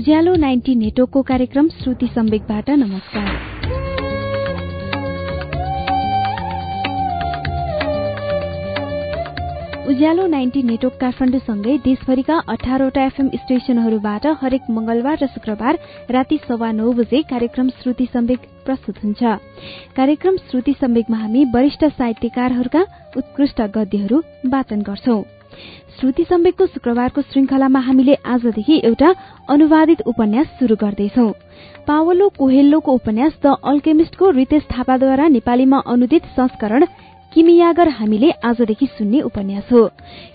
उज्यालो ninety नेटवर्कको कार्यक्रम श्रुति सम्वेकबाट नमस्कार। उज्यालो नाइन्टी नेटवर्क काठमाडौँसँगै देशभरिका अठारवटा एफएम स्टेशनहरूबाट हरेक मंगलबार र शुक्रबार राति सवा नौ बजे कार्यक्रम श्रुति सम्वेक प्रस्तुत हुन्छ। कार्यक्रम श्रुति सम्वेकमा हामी वरिष्ठ साहित्यकारहरूका उत्कृष्ट गद्यहरू वाचन गर्छौं। श्रुति सम्वेकको शुक्रबारको श्रृंखलामा हामीले आजदेखि एउटा अनुवादित उपन्यास शुरू गर्दैछौ। पावलो कोहेल्लोको उपन्यास द अल्केमिस्टको रितेश थापाद्वारा नेपालीमा अनुदित संस्करण किमियागर हामीले आजदेखि सुन्ने उपन्यास हो।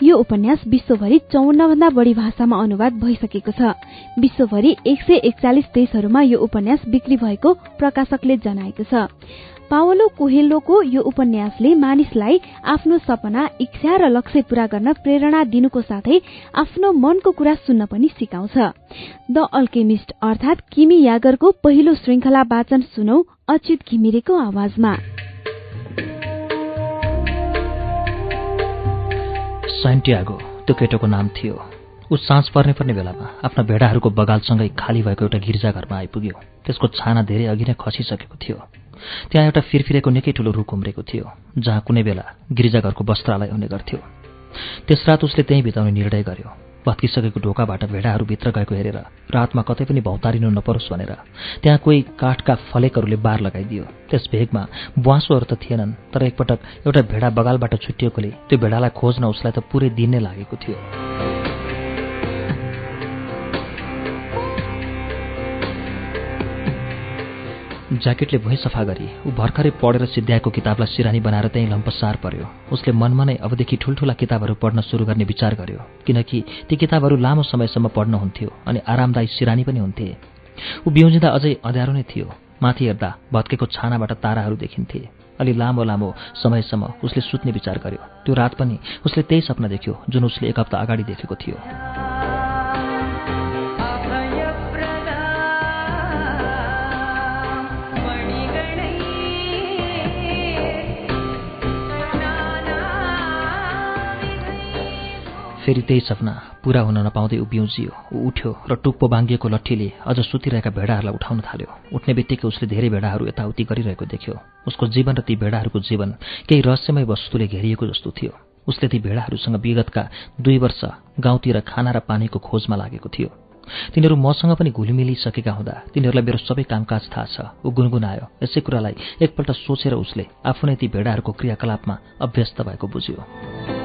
यो उपन्यास विश्वभरि चौन्न भन्दा बढ़ी भाषामा अनुवाद भइसकेको छ। विश्वभरि एक सय एकचालिस देशहरूमा यो उपन्यास बिक्री भएको प्रकाशकले जनाएको छ। पावलो कोहेल्लोको यो उपन्यासले मानिसलाई आफ्नो सपना इच्छा र लक्ष्य पूरा गर्न प्रेरणा दिनुको साथै आफ्नो मनको कुरा सुन्न पनि सिकाउँछ। द अल्केमिस्ट अर्थात किमी यागरको पहिलो श्रृंखला वाचन सुनौ अच्युत घिमिरेको आवाजमा। सेन्टियागो त्यो केटोको नाम थियो। ऊ साँझ पर्ने पर्ने बेलामा आफ्ना भेडाहरूको बगालसँगै खाली भएको एउटा गिर्जाघरमा आइपुग्यो। त्यसको छाना धेरै अघि नै खसिसकेको थियो। त्यहाँ एउटा फिरफिरेको निकै ठूलो रुख उम्रेको थियो जहाँ कुनै बेला गिर्जाघरको वस्त्रालय हुने गर्थ्यो। त्यस रात उसले त्यहीँ बिताउने निर्णय गर्यो। भत्किसकेको ढोकाबाट भेडाहरू भित्र गएको हेरेर रातमा कतै पनि भौतारिनु नपरोस् भनेर त्यहाँ कोही काठका फलेकहरूले बार लगाइदियो। त्यस भेगमा बुवासोहरू त थिएनन् तर एकपटक एउटा भेडा बगालबाट छुट्टिएकोले त्यो भेडालाई खोज्न उसलाई त पुरै दिन नै लागेको थियो। ज्याकेटले भुइँ सफा गरी ऊ भर्खरै पढेर सिद्ध्याएको किताबलाई सिरानी बनाएर त्यहीँ लम्पसार पर्यो। उसले मनमा नै अबदेखि ठुल्ठुला किताबहरू पढ्न सुरु गर्ने विचार गर्यो किनकि ती किताबहरू लामो समयसम्म पढ्न हुन्थ्यो अनि आरामदायी सिरानी पनि हुन्थे। ऊ बिउजिँदा अझै अँध्यारो नै थियो माथि हेर्दा भत्केको छानाबाट ताराहरू देखिन्थे। अलि लामो लामो समयसम्म उसले सुत्ने विचार गर्यो। त्यो रात पनि उसले त्यही सपना देख्यो जुन उसले एक हप्ता अगाडि देखेको थियो। फेरि त्यही सपना पूरा हुन नपाउँदै उभिउजियो ऊ उठ्यो र टुप्पो बाङ्गिएको लट्ठीले अझ सुतिरहेका भेडाहरूलाई उठाउन थाल्यो। उठ्ने बित्तिकै उसले धेरै भेडाहरू यताउति गरिरहेको देख्यो। उसको जीवन र ती भेडाहरूको जीवन केही रहस्यमय वस्तुले घेरिएको जस्तो थियो। उसले ती भेडाहरूसँग विगतका दुई वर्ष गाउँतिर खाना र पानीको खोजमा लागेको थियो। तिनीहरू मसँग पनि घुलिमिलिसकेका हुँदा तिनीहरूलाई मेरो सबै कामकाज थाहा छ। ऊ गुनगुनायो। यसै कुरालाई एकपल्ट सोचेर उसले आफू नै ती भेडाहरूको क्रियाकलापमा अभ्यस्त भएको बुझ्यो।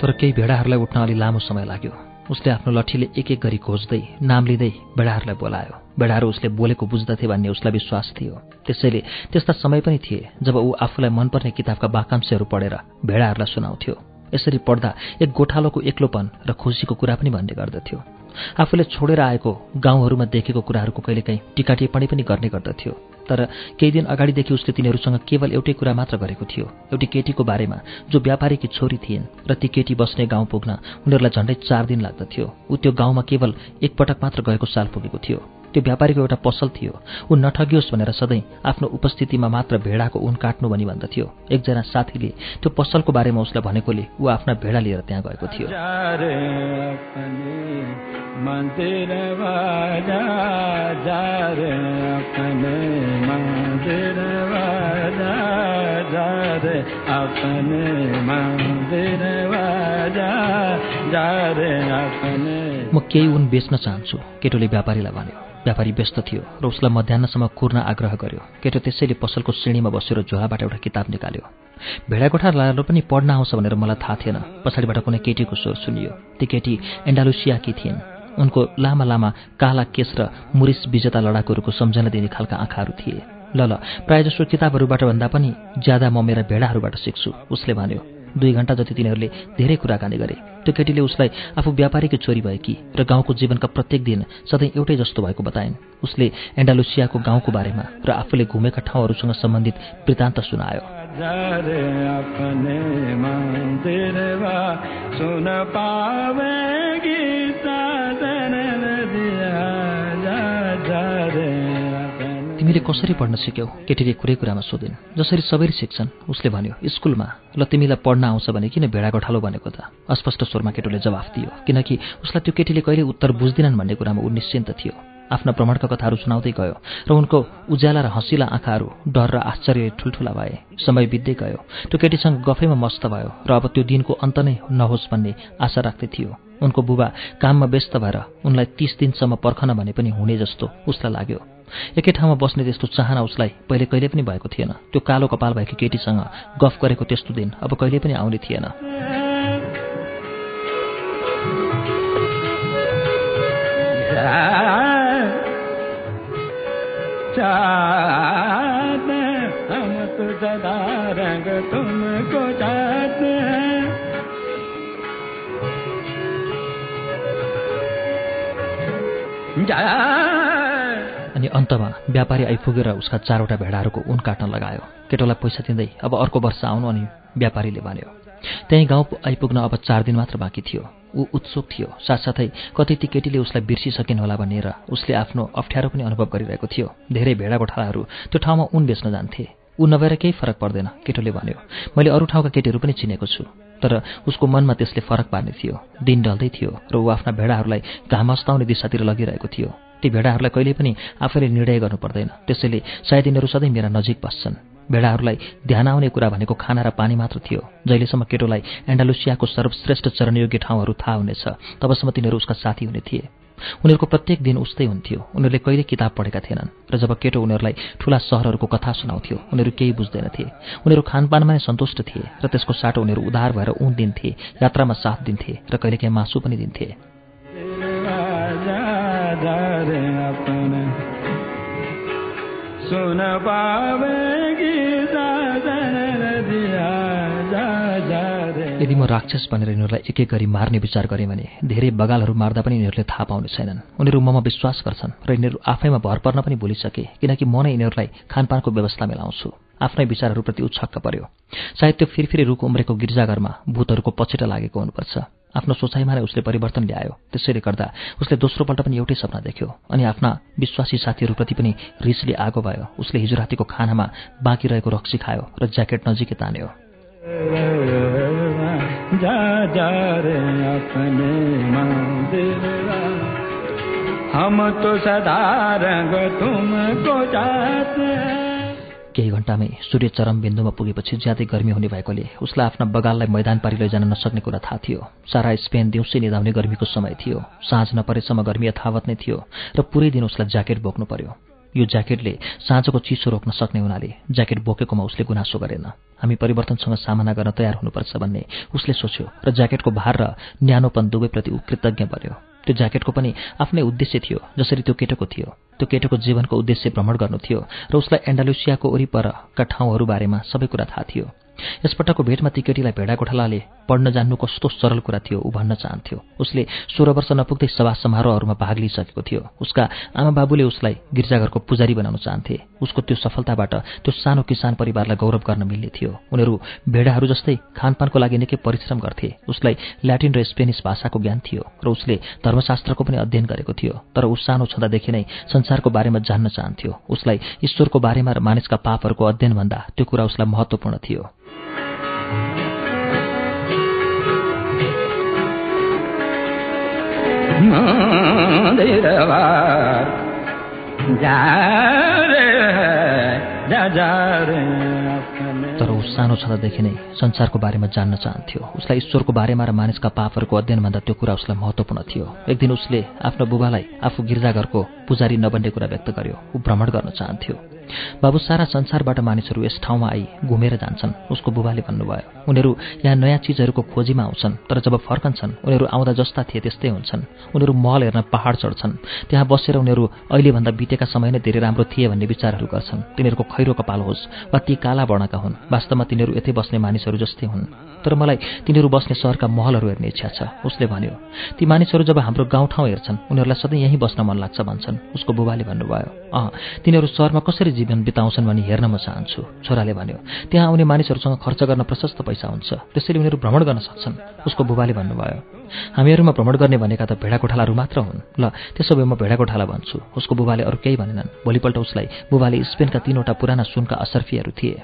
तर केही भेडाहरूलाई उठ्न अलि लामो समय लाग्यो। उसले आफ्नो लट्ठीले एक एक गरी खोज्दै नाम लिँदै भेडाहरूलाई बोलायो। भेडाहरू उसले बोलेको बुझ्दथे भन्ने उसलाई विश्वास थियो। त्यसैले त्यस्ता समय पनि थिए जब ऊ आफूलाई मनपर्ने किताबका वाकांशहरू पढेर भेडाहरूलाई सुनाउँथ्यो। यसरी पढ्दा एक गोठालोको एक्लोपन र खुसीको कुरा पनि भन्ने गर्दथ्यो। आफूले छोडेर आएको गाउँहरूमा देखेको कुराहरूको कहिलेकाहीँ टिका टिप्पणी पनि गर्ने गर्दथ्यो। तर केही दिन अगाडिदेखि उसले तिनीहरूसँग केवल एउटै कुरा मात्र गरेको थियो। एउटी केटीको बारेमा जो व्यापारीकी छोरी थिइन् र ती केटी बस्ने गाउँ पुग्न उनीहरूलाई झन्डै चार दिन लाग्दथ्यो। ऊ त्यो गाउँमा केवल एकपटक मात्र गएको साल पुगेको थियो। त्यो व्यापारीको एउटा पसल थियो। ऊ नठगियोस् भनेर सधैँ आफ्नो उपस्थितिमा मात्र भेडाको उन काट्नु भनी भन्दथ्यो एकजना साथीले त्यो पसलको बारेमा उसलाई भनेकोले ऊ आफ्ना भेडा लिएर त्यहाँ गएको थियो। म केही उन बेच्न चाहन्छु केटोले व्यापारीलाई भन्यो। व्यापारी व्यस्त थियो र उसलाई मध्याहसम्म कुर्न आग्रह गर्यो। केटो त्यसैले पसलको श्रेणीमा बसेर झोलाबाट एउटा किताब निकाल्यो। भेडाकोठा लाएर पनि पढ्न आउँछ भनेर मलाई थाहा थिएन। पछाडिबाट कुनै केटीको स्वर सुनियो। ती केटी एन्डालुसियाकी थिइन्। उनको लामा लामा काला केस र मुरिस विजेता लडाकुहरूको सम्झना दिने खालका आँखाहरू थिए। ल ल प्रायःजसो किताबहरूबाट भन्दा पनि ज्यादा म मेरा भेडाहरूबाट सिक्छु उसले भन्यो। दुई घण्टा जति तिनीहरूले धेरै कुराकानी गरे। त्यो केटीले उसलाई आफू व्यापारीकी छोरी भएकी र गाउँको जीवनका प्रत्येक दिन सधैँ एउटै जस्तो भएको बताइन्। उसले एन्डालुसियाको गाउँको बारेमा र आफूले घुमेका ठाउँहरूसँग सम्बन्धित वृत्तान्त सुनायो। तिमीले कसरी पढ्न सिक्यौ? केटीले कुरै कुरामा सोधिन्। जसरी सबैले सिक्छन् उसले भन्यो स्कुलमा? ल तिमीलाई पढ्न आउँछ भने किन भेडा गठालो भनेको त? अस्पष्ट स्वरमा केटोले जवाफ दियो किनकि उसलाई त्यो केटीले कहिले उत्तर बुझ्दिनन् भन्ने कुरामा ऊ निश्चिन्त थियो। आफ्ना भ्रमणका कथाहरू सुनाउँदै गयो र उनको उज्याला र हँसिला आँखाहरू डर र आश्चर्य ठुल्ठुला भए। समय बित्दै गयो। त्यो केटीसँग गफैमा मस्त भयो र अब त्यो दिनको अन्त नै नहोस् भन्ने आशा राख्दै थियो। उनको बुबा काममा व्यस्त भएर उनलाई तीस दिनसम्म पर्खन भने पनि हुने जस्तो उसलाई लाग्यो। एकै ठाउँमा बस्ने त्यस्तो चाहना उसलाई पहिले कहिले पनि भएको थिएन। त्यो कालो कपाल भएको केटीसँग गफ गरेको त्यस्तो दिन अब कहिले पनि आउने थिएन। अनि अन्तमा व्यापारी आइपुगेर उसका चारवटा भेडाहरूको उन काट्न लगायो। केटोलाई पैसा दिँदै अब अर्को वर्ष आउनु अनि व्यापारीले भन्यो त्यहीँ गाउँ आइपुग्न अब चार दिन मात्र बाँकी थियो। ऊ उत्सुक थियो। साथसाथै कति ती केटीले उसलाई बिर्सिसकिन् होला भनेर उसले आफ्नो अप्ठ्यारो पनि अनुभव गरिरहेको थियो। धेरै भेडा गोठालाहरू त्यो ठाउँमा उन बेच्न जान्थे। ऊ नभएर केही फरक पर्दैन। केटोले भन्यो मैले अरू ठाउँका केटीहरू पनि चिनेको छु। तर उसको मनमा त्यसले फरक पार्ने थियो। दिन ढल्दै थियो र ऊ आफ्ना भेडाहरूलाई घाम अस्ताउने दिशातिर लगिरहेको थियो। ती भेडाहरूलाई कहिले पनि आफैले निर्णय गर्नु पर्दैन। त्यसैले सायद यिनीहरू सधैँ मेरा नजिक बस्छन्। भेडाहरूलाई ध्यान आउने कुरा भनेको खाना र पानी मात्र थियो। जहिलेसम्म केटोलाई एन्डालुसियाको सर्वश्रेष्ठ चरणयोग्य ठाउँहरू थाहा हुनेछ तबसम्म तिनीहरू उसका साथी हुने थिए। उनीहरूको प्रत्येक दिन उस्तै हुन्थ्यो। उनीहरूले कहिले किताब पढेका थिएनन् र जब केटो उनीहरूलाई ठूला सहरहरूको कथा सुनाउँथ्यो उनीहरू केही बुझ्दैनथे। उनीहरू खानपानमा नै सन्तुष्ट थिए र त्यसको साटो उनीहरू उधार भएर उन दिन्थे यात्रामा साथ दिन्थे र कहिलेकाहीँ मासु पनि दिन्थे। सुन यदि म राक्षस भनेर यिनीहरूलाई एक एक गरी मार्ने विचार गरेँ भने धेरै बगालहरू मार्दा पनि यिनीहरूले थाहा पाउने छैनन्। उनीहरू ममा विश्वास गर्छन् र यिनीहरू आफैमा भर पर्न पनि भुलिसके किनकि म नै यिनीहरूलाई खानपानको व्यवस्था मिलाउँछु। आफ्नै विचारहरूप्रति उछक्क पर्यो सायद त्यो फिरफिरे रुख उम्रेको गिर्जाघरमा भूतहरूको पछिटा लागेको हुनुपर्छ। आफ्नो सोचाइमा नै उसले परिवर्तन ल्यायो। त्यसैले गर्दा उसले दोस्रोपल्ट पनि एउटै सपना देख्यो अनि आफ्ना विश्वासी साथीहरूप्रति पनि रिसले आगो भयो। उसले हिजो रातिको खानामा बाँकी रहेको रक्सी खायो र ज्याकेट नजिकै तान्यो। केही घन्टामै सूर्य चरम बिन्दुमा पुगेपछि ज्यादै गर्मी हुने भएकोले उसलाई आफ्ना बगाललाई मैदान पारी लैजान नसक्ने कुरा थाहा थियो। सारा स्पेन दिउँसै निधाउने गर्मीको समय थियो। साँझ नपरेसम्म गर्मी यथावत नै थियो र पुरै दिन उसलाई ज्याकेट बोक्नु पर्यो। यो ज्याकेटले साँझको चिसो रोक्न सक्ने हुनाले ज्याकेट बोकेकोमा उसले गुनासो गरेन। हामी परिवर्तनसँग सामना गर्न तयार हुनुपर्छ भन्ने उसले सोच्यो र ज्याकेटको भार र न्यानोपन दुवैप्रति ऊ कृतज्ञ बन्यो। त्यो ज्याकेटको पनि आफ्नै उद्देश्य थियो जसरी त्यो केटोको थियो। त्यो केटोको जीवनको उद्देश्य भ्रमण गर्नु थियो र उसलाई एन्डालुसियाको वरिपरका ठाउँहरू बारेमा सबै कुरा थाहा थियो। यसपटकको भेटमा ती केटीलाई भेडा गोठालाले पढ्न जान्नु कस्तो सरल कुरा थियो ऊ भन्न चाहन्थ्यो। उसले सोह्र वर्ष नपुग्दै सभा समारोहहरूमा भाग लिइसकेको थियो। उसका आमा बाबुले उसलाई गिर्जाघरको पुजारी बनाउन चाहन्थे। उसको त्यो सफलताबाट त्यो सानो किसान परिवारलाई गौरव गर्न मिल्ने थियो। उनीहरू भेडाहरू जस्तै खानपानको लागि निकै परिश्रम गर्थे। उसलाई ल्याटिन र स्पेनिस भाषाको ज्ञान थियो र उसले धर्मशास्त्रको पनि अध्ययन गरेको थियो। तर ऊ सानो छँदादेखि नै संसारको बारेमा जान्न चाहन्थ्यो। उसलाई ईश्वरको बारेमा र मानिसका पापहरूको अध्ययनभन्दा त्यो कुरा उसलाई महत्त्वपूर्ण थियो। तर ऊ सानो छँदादेखि नै संसारको बारेमा जान्न चाहन्थ्यो उसलाई ईश्वरको बारेमा र मानिसका पापहरूको अध्ययनभन्दा त्यो कुरा उसलाई महत्त्वपूर्ण थियो एक दिन उसले आफ्नो बुबालाई आफू गिर्जाघरको पुजारी नबन्ने कुरा व्यक्त गर्यो ऊ भ्रमण गर्न चाहन्थ्यो बाबु सारा संसारबाट मानिसहरू यस ठाउँमा आई घुमेर जान्छन्। उसको बुबाले भन्नुभयो उनीहरू यहाँ नयाँ चिजहरूको खोजीमा आउँछन् तर जब फर्कन्छन् उनीहरू आउँदा जस्ता थिए त्यस्तै हुन्छन्। उनीहरू महल हेर्न पहाड चढ्छन्। त्यहाँ बसेर उनीहरू अहिलेभन्दा बितेका समय नै धेरै राम्रो थिए भन्ने विचारहरू गर्छन्। तिनीहरूको खैरो कपाल होस् वा ती काला वर्णका हुन् वास्तवमा तिनीहरू यतै बस्ने मानिसहरू जस्तै हुन्। तर मलाई तिनीहरू बस्ने सहरका महलहरू हेर्ने इच्छा छ। उसले भन्यो ती मानिसहरू जब हाम्रो गाउँठाउँ हेर्छन् उनीहरूलाई सधैँ यहीँ बस्न मन लाग्छ भन्छन्। उसको बुबाले भन्नुभयो अँ तिनीहरू सहरमा कसरी जीवन बिताउँछन् भनी हेर्न म चाहन्छु। छोराले भन्यो त्यहाँ आउने मानिसहरूसँग खर्च गर्न प्रशस्त पैसा हुन्छ। त्यसैले उनीहरू भ्रमण गर्न सक्छन्। उसको बुबाले भन्नुभयो हामीहरूमा भ्रमण गर्ने भनेका त भेडाकोठालाहरू मात्र हुन्। ल त्यसो भए म भेडाकोठाला भन्छु। उसको बुबाले अरू केही भनेनन्। भोलिपल्ट उसलाई बुबाले स्पेनका तीनवटा पुराना सुनका असर्फीहरू थिए।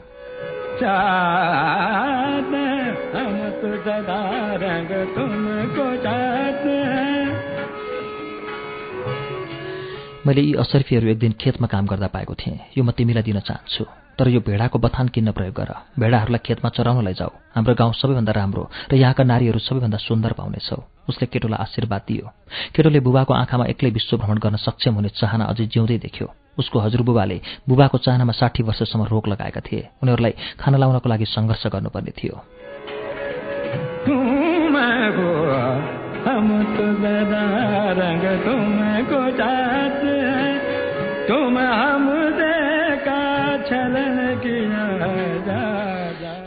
मैले यी असर्फीहरू एक दिन खेतमा काम गर्दा पाएको थिएँ। यो म तिमीलाई दिन चाहन्छु। तर यो भेडाको बथान किन्न प्रयोग गर। भेडाहरूलाई खेतमा चराउनलाई जाऊ। हाम्रो गाउँ सबैभन्दा राम्रो र यहाँका नारीहरू सबैभन्दा सुन्दर पाउनेछौ। उसले केटोलाई आशीर्वाद दियो। केटोले बुबाको आँखामा एक्लै विश्व भ्रमण गर्न सक्षम हुने चाहना अझै जिउँदै देख्यो। उसको हजुरबुबाले बुबाको चाहनामा साठी वर्षसम्म रोक लगाएका थिए। उनीहरूलाई खाना लाउनको लागि सङ्घर्ष गर्नुपर्ने थियो।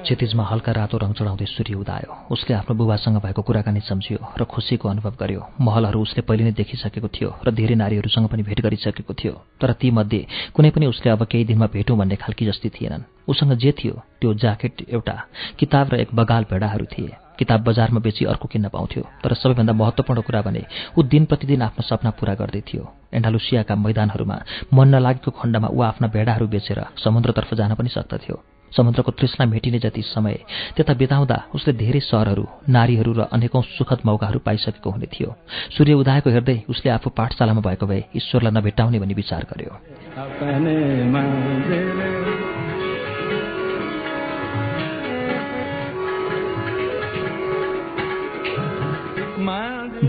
क्षतिजमा हल्का रातो रङ चढाउँदै सूर्य उदायो। उसले आफ्नो बुबासँग भएको कुराकानी सम्झियो र खुसीको अनुभव गर्यो। महलहरू उसले पहिले नै देखिसकेको थियो र धेरै नारीहरूसँग पनि भेट गरिसकेको थियो। तर तीमध्ये कुनै पनि उसले अब केही दिनमा भेटौँ भन्ने खालकी जस्तै थिएनन्। उसँग जे थियो त्यो ज्याकेट एउटा किताब र एक बगाल भेडाहरू थिए। किताब बजारमा बेची अर्को किन्न पाउँथ्यो तर सबैभन्दा महत्त्वपूर्ण कुरा भने ऊ दिन प्रतिदिन आफ्नो सपना पूरा गर्दै थियो। एन्डालुसियाका मैदानहरूमा मन नलागेको खण्डमा ऊ आफ्ना भेडाहरू बेचेर समुद्रतर्फ जान पनि सक्दथ्यो। समुद्रको तृष्णा मेटिने जति समय त्यता बिताउँदा उसले धेरै सहरहरू नारीहरू र अनेकौं सुखद मौकाहरू पाइसकेको हुने थियो। सूर्य उदाएको हेर्दै उसले आफू पाठशालामा भएको भए ईश्वरलाई नभेटाउने भनी विचार गर्यो।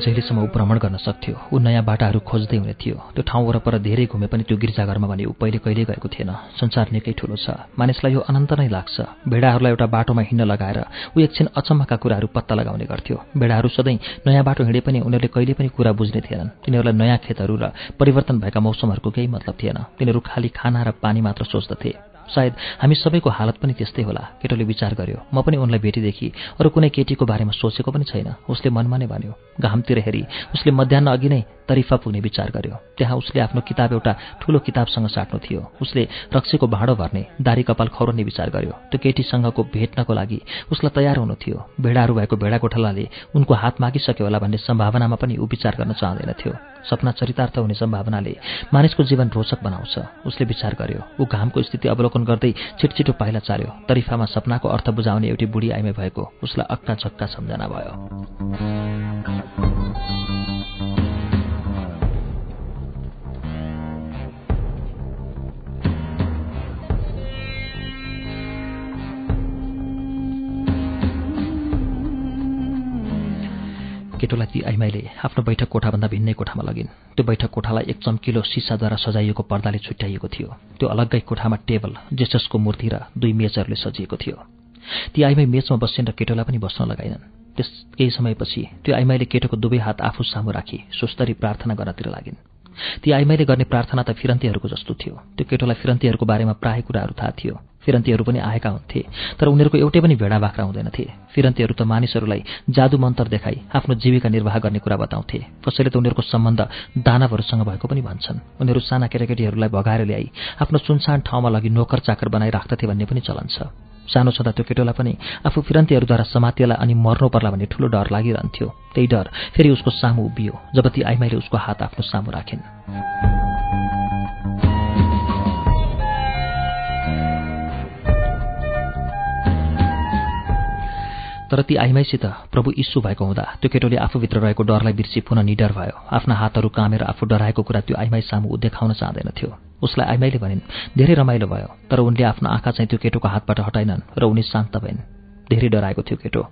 जहिलेसम्म ऊ भ्रमण गर्न सक्थ्यो। ऊ नयाँ बाटाहरू खोज्दै हुने थियो। त्यो ठाउँ वरपर धेरै घुमे पनि त्यो गिर्जाघरमा भने ऊ पहिले कहिले गएको थिएन। संसार निकै ठुलो छ। मानिसलाई यो अनन्त नै लाग्छ। भेडाहरूलाई एउटा बाटोमा हिँड्न लगाएर ऊ एकछिन अचम्मका कुराहरू पत्ता लगाउने गर्थ्यो। भेडाहरू सधैँ नयाँ बाटो हिँडे पनि उनीहरूले कहिले पनि कुरा बुझ्ने थिएनन्। तिनीहरूलाई नयाँ खेतहरू र परिवर्तन भएका मौसमहरूको केही मतलब थिएन। तिनीहरू खालि खाना र पानी मात्र सोच्दथे। सायद हामी सबैको हालत पनि त्यस्तै होला केटोले विचार गर्यो। म पनि उनलाई भेटेदेखि अरू कुनै केटीको बारेमा सोचेको पनि छैन। उसले मनमा नै भन्यो घामतिर हेरी। उसले मध्याह अघि नै तरिफा पुग्ने विचार गर्यो। त्यहाँ उसले आफ्नो किताब एउटा ठूलो किताबसँग साट्नु थियो। उसले रक्सीको भाँडो भर्ने दारी कपाल खौरने विचार गर्यो। त्यो केटीसँगको भेट्नको लागि उसलाई तयार हुनु थियो। भेडाहरू भएको भेडा गोठालाले उनको हात मागिसक्यो होला भन्ने सम्भावनामा पनि ऊ विचार गर्न चाहँदैनथ्यो सपना चरितार्थ हुने सम्भावनाले मानिसको जीवन रोचक बनाउँछ। उसले विचार गर्यो ऊ घामको स्थिति अवलोकन गर्दै छिटछिटो पाइला चाल्यो। तरिफामा सपनाको अर्थ बुझाउने एउटी बुढी आइमे भएको उसलाई अक्का झक्का सम्झना भयो। केटोलाई ती आइमाईले आफ्नो बैठक कोठाभन्दा भिन्नै कोठामा लगिन्। त्यो बैठक कोठालाई एक चम्किलो सिसाद्वारा सजाइएको पर्दाले छुट्याइएको थियो। त्यो अलग्गै कोठामा टेबल जेससको मूर्ति र दुई मेचहरूले सजिएको थियो। ती आइमाई मेचमा बस्छन् र केटोलाई पनि बस्न लगाइनन्। त्यस केही समयपछि त्यो आइमाईले केटोको दुवै हात आफू सामु राखी सुस्तरी प्रार्थना गर्नतिर लागिन्। ती आइमाईले गर्ने प्रार्थना त फिरन्तीहरूको जस्तो थियो। त्यो केटोलाई फिरन्तीहरूको बारेमा प्राय कुराहरू थाहा थियो। फिरन्तीहरू पनि आएका हुन्थे तर उनीहरूको एउटै पनि भेडा बाख्रा हुँदैनथे। फिरन्तीहरू त मानिसहरूलाई जादु मन्त्र देखाई आफ्नो जीविका निर्वाह गर्ने कुरा बताउँथे। कसैले त उनीहरूको सम्बन्ध दानवहरूसँग भएको पनि भन्छन्। उनीहरू साना केटाकेटीहरूलाई भगाएर ल्याई आफ्नो सुनसान ठाउँमा लगी नोकर चाकर बनाइ राख्दथे भन्ने पनि चलन छ। सानो छँदा त्यो केटोलाई पनि आफू फिरन्तीहरूद्वारा समातिएला अनि मर्नु पर्ला भन्ने ठुलो डर लागिरहन्थ्यो। त्यही डर फेरि उसको सामु उभियो जब ती आइमाईले उसको हात आफ्नो सामु राखिन्। तर ती आइमाईसित प्रभु इस्सु भएको हुँदा त्यो केटोले आफूभित्र रहेको डरलाई बिर्सी पुनः निडर भयो। आफ्ना हातहरू कामेर आफू डराएको कुरा त्यो आइमाई सामु देखाउन चाहँदैनथ्यो उसलाई आइमाईले भनिन् धेरै रमाइलो भयो तर उनले आफ्नो आँखा चाहिँ त्यो केटोको हातबाट हटाइनन् र उनी शान्त भइन्। धेरै डराएको थियो केटो।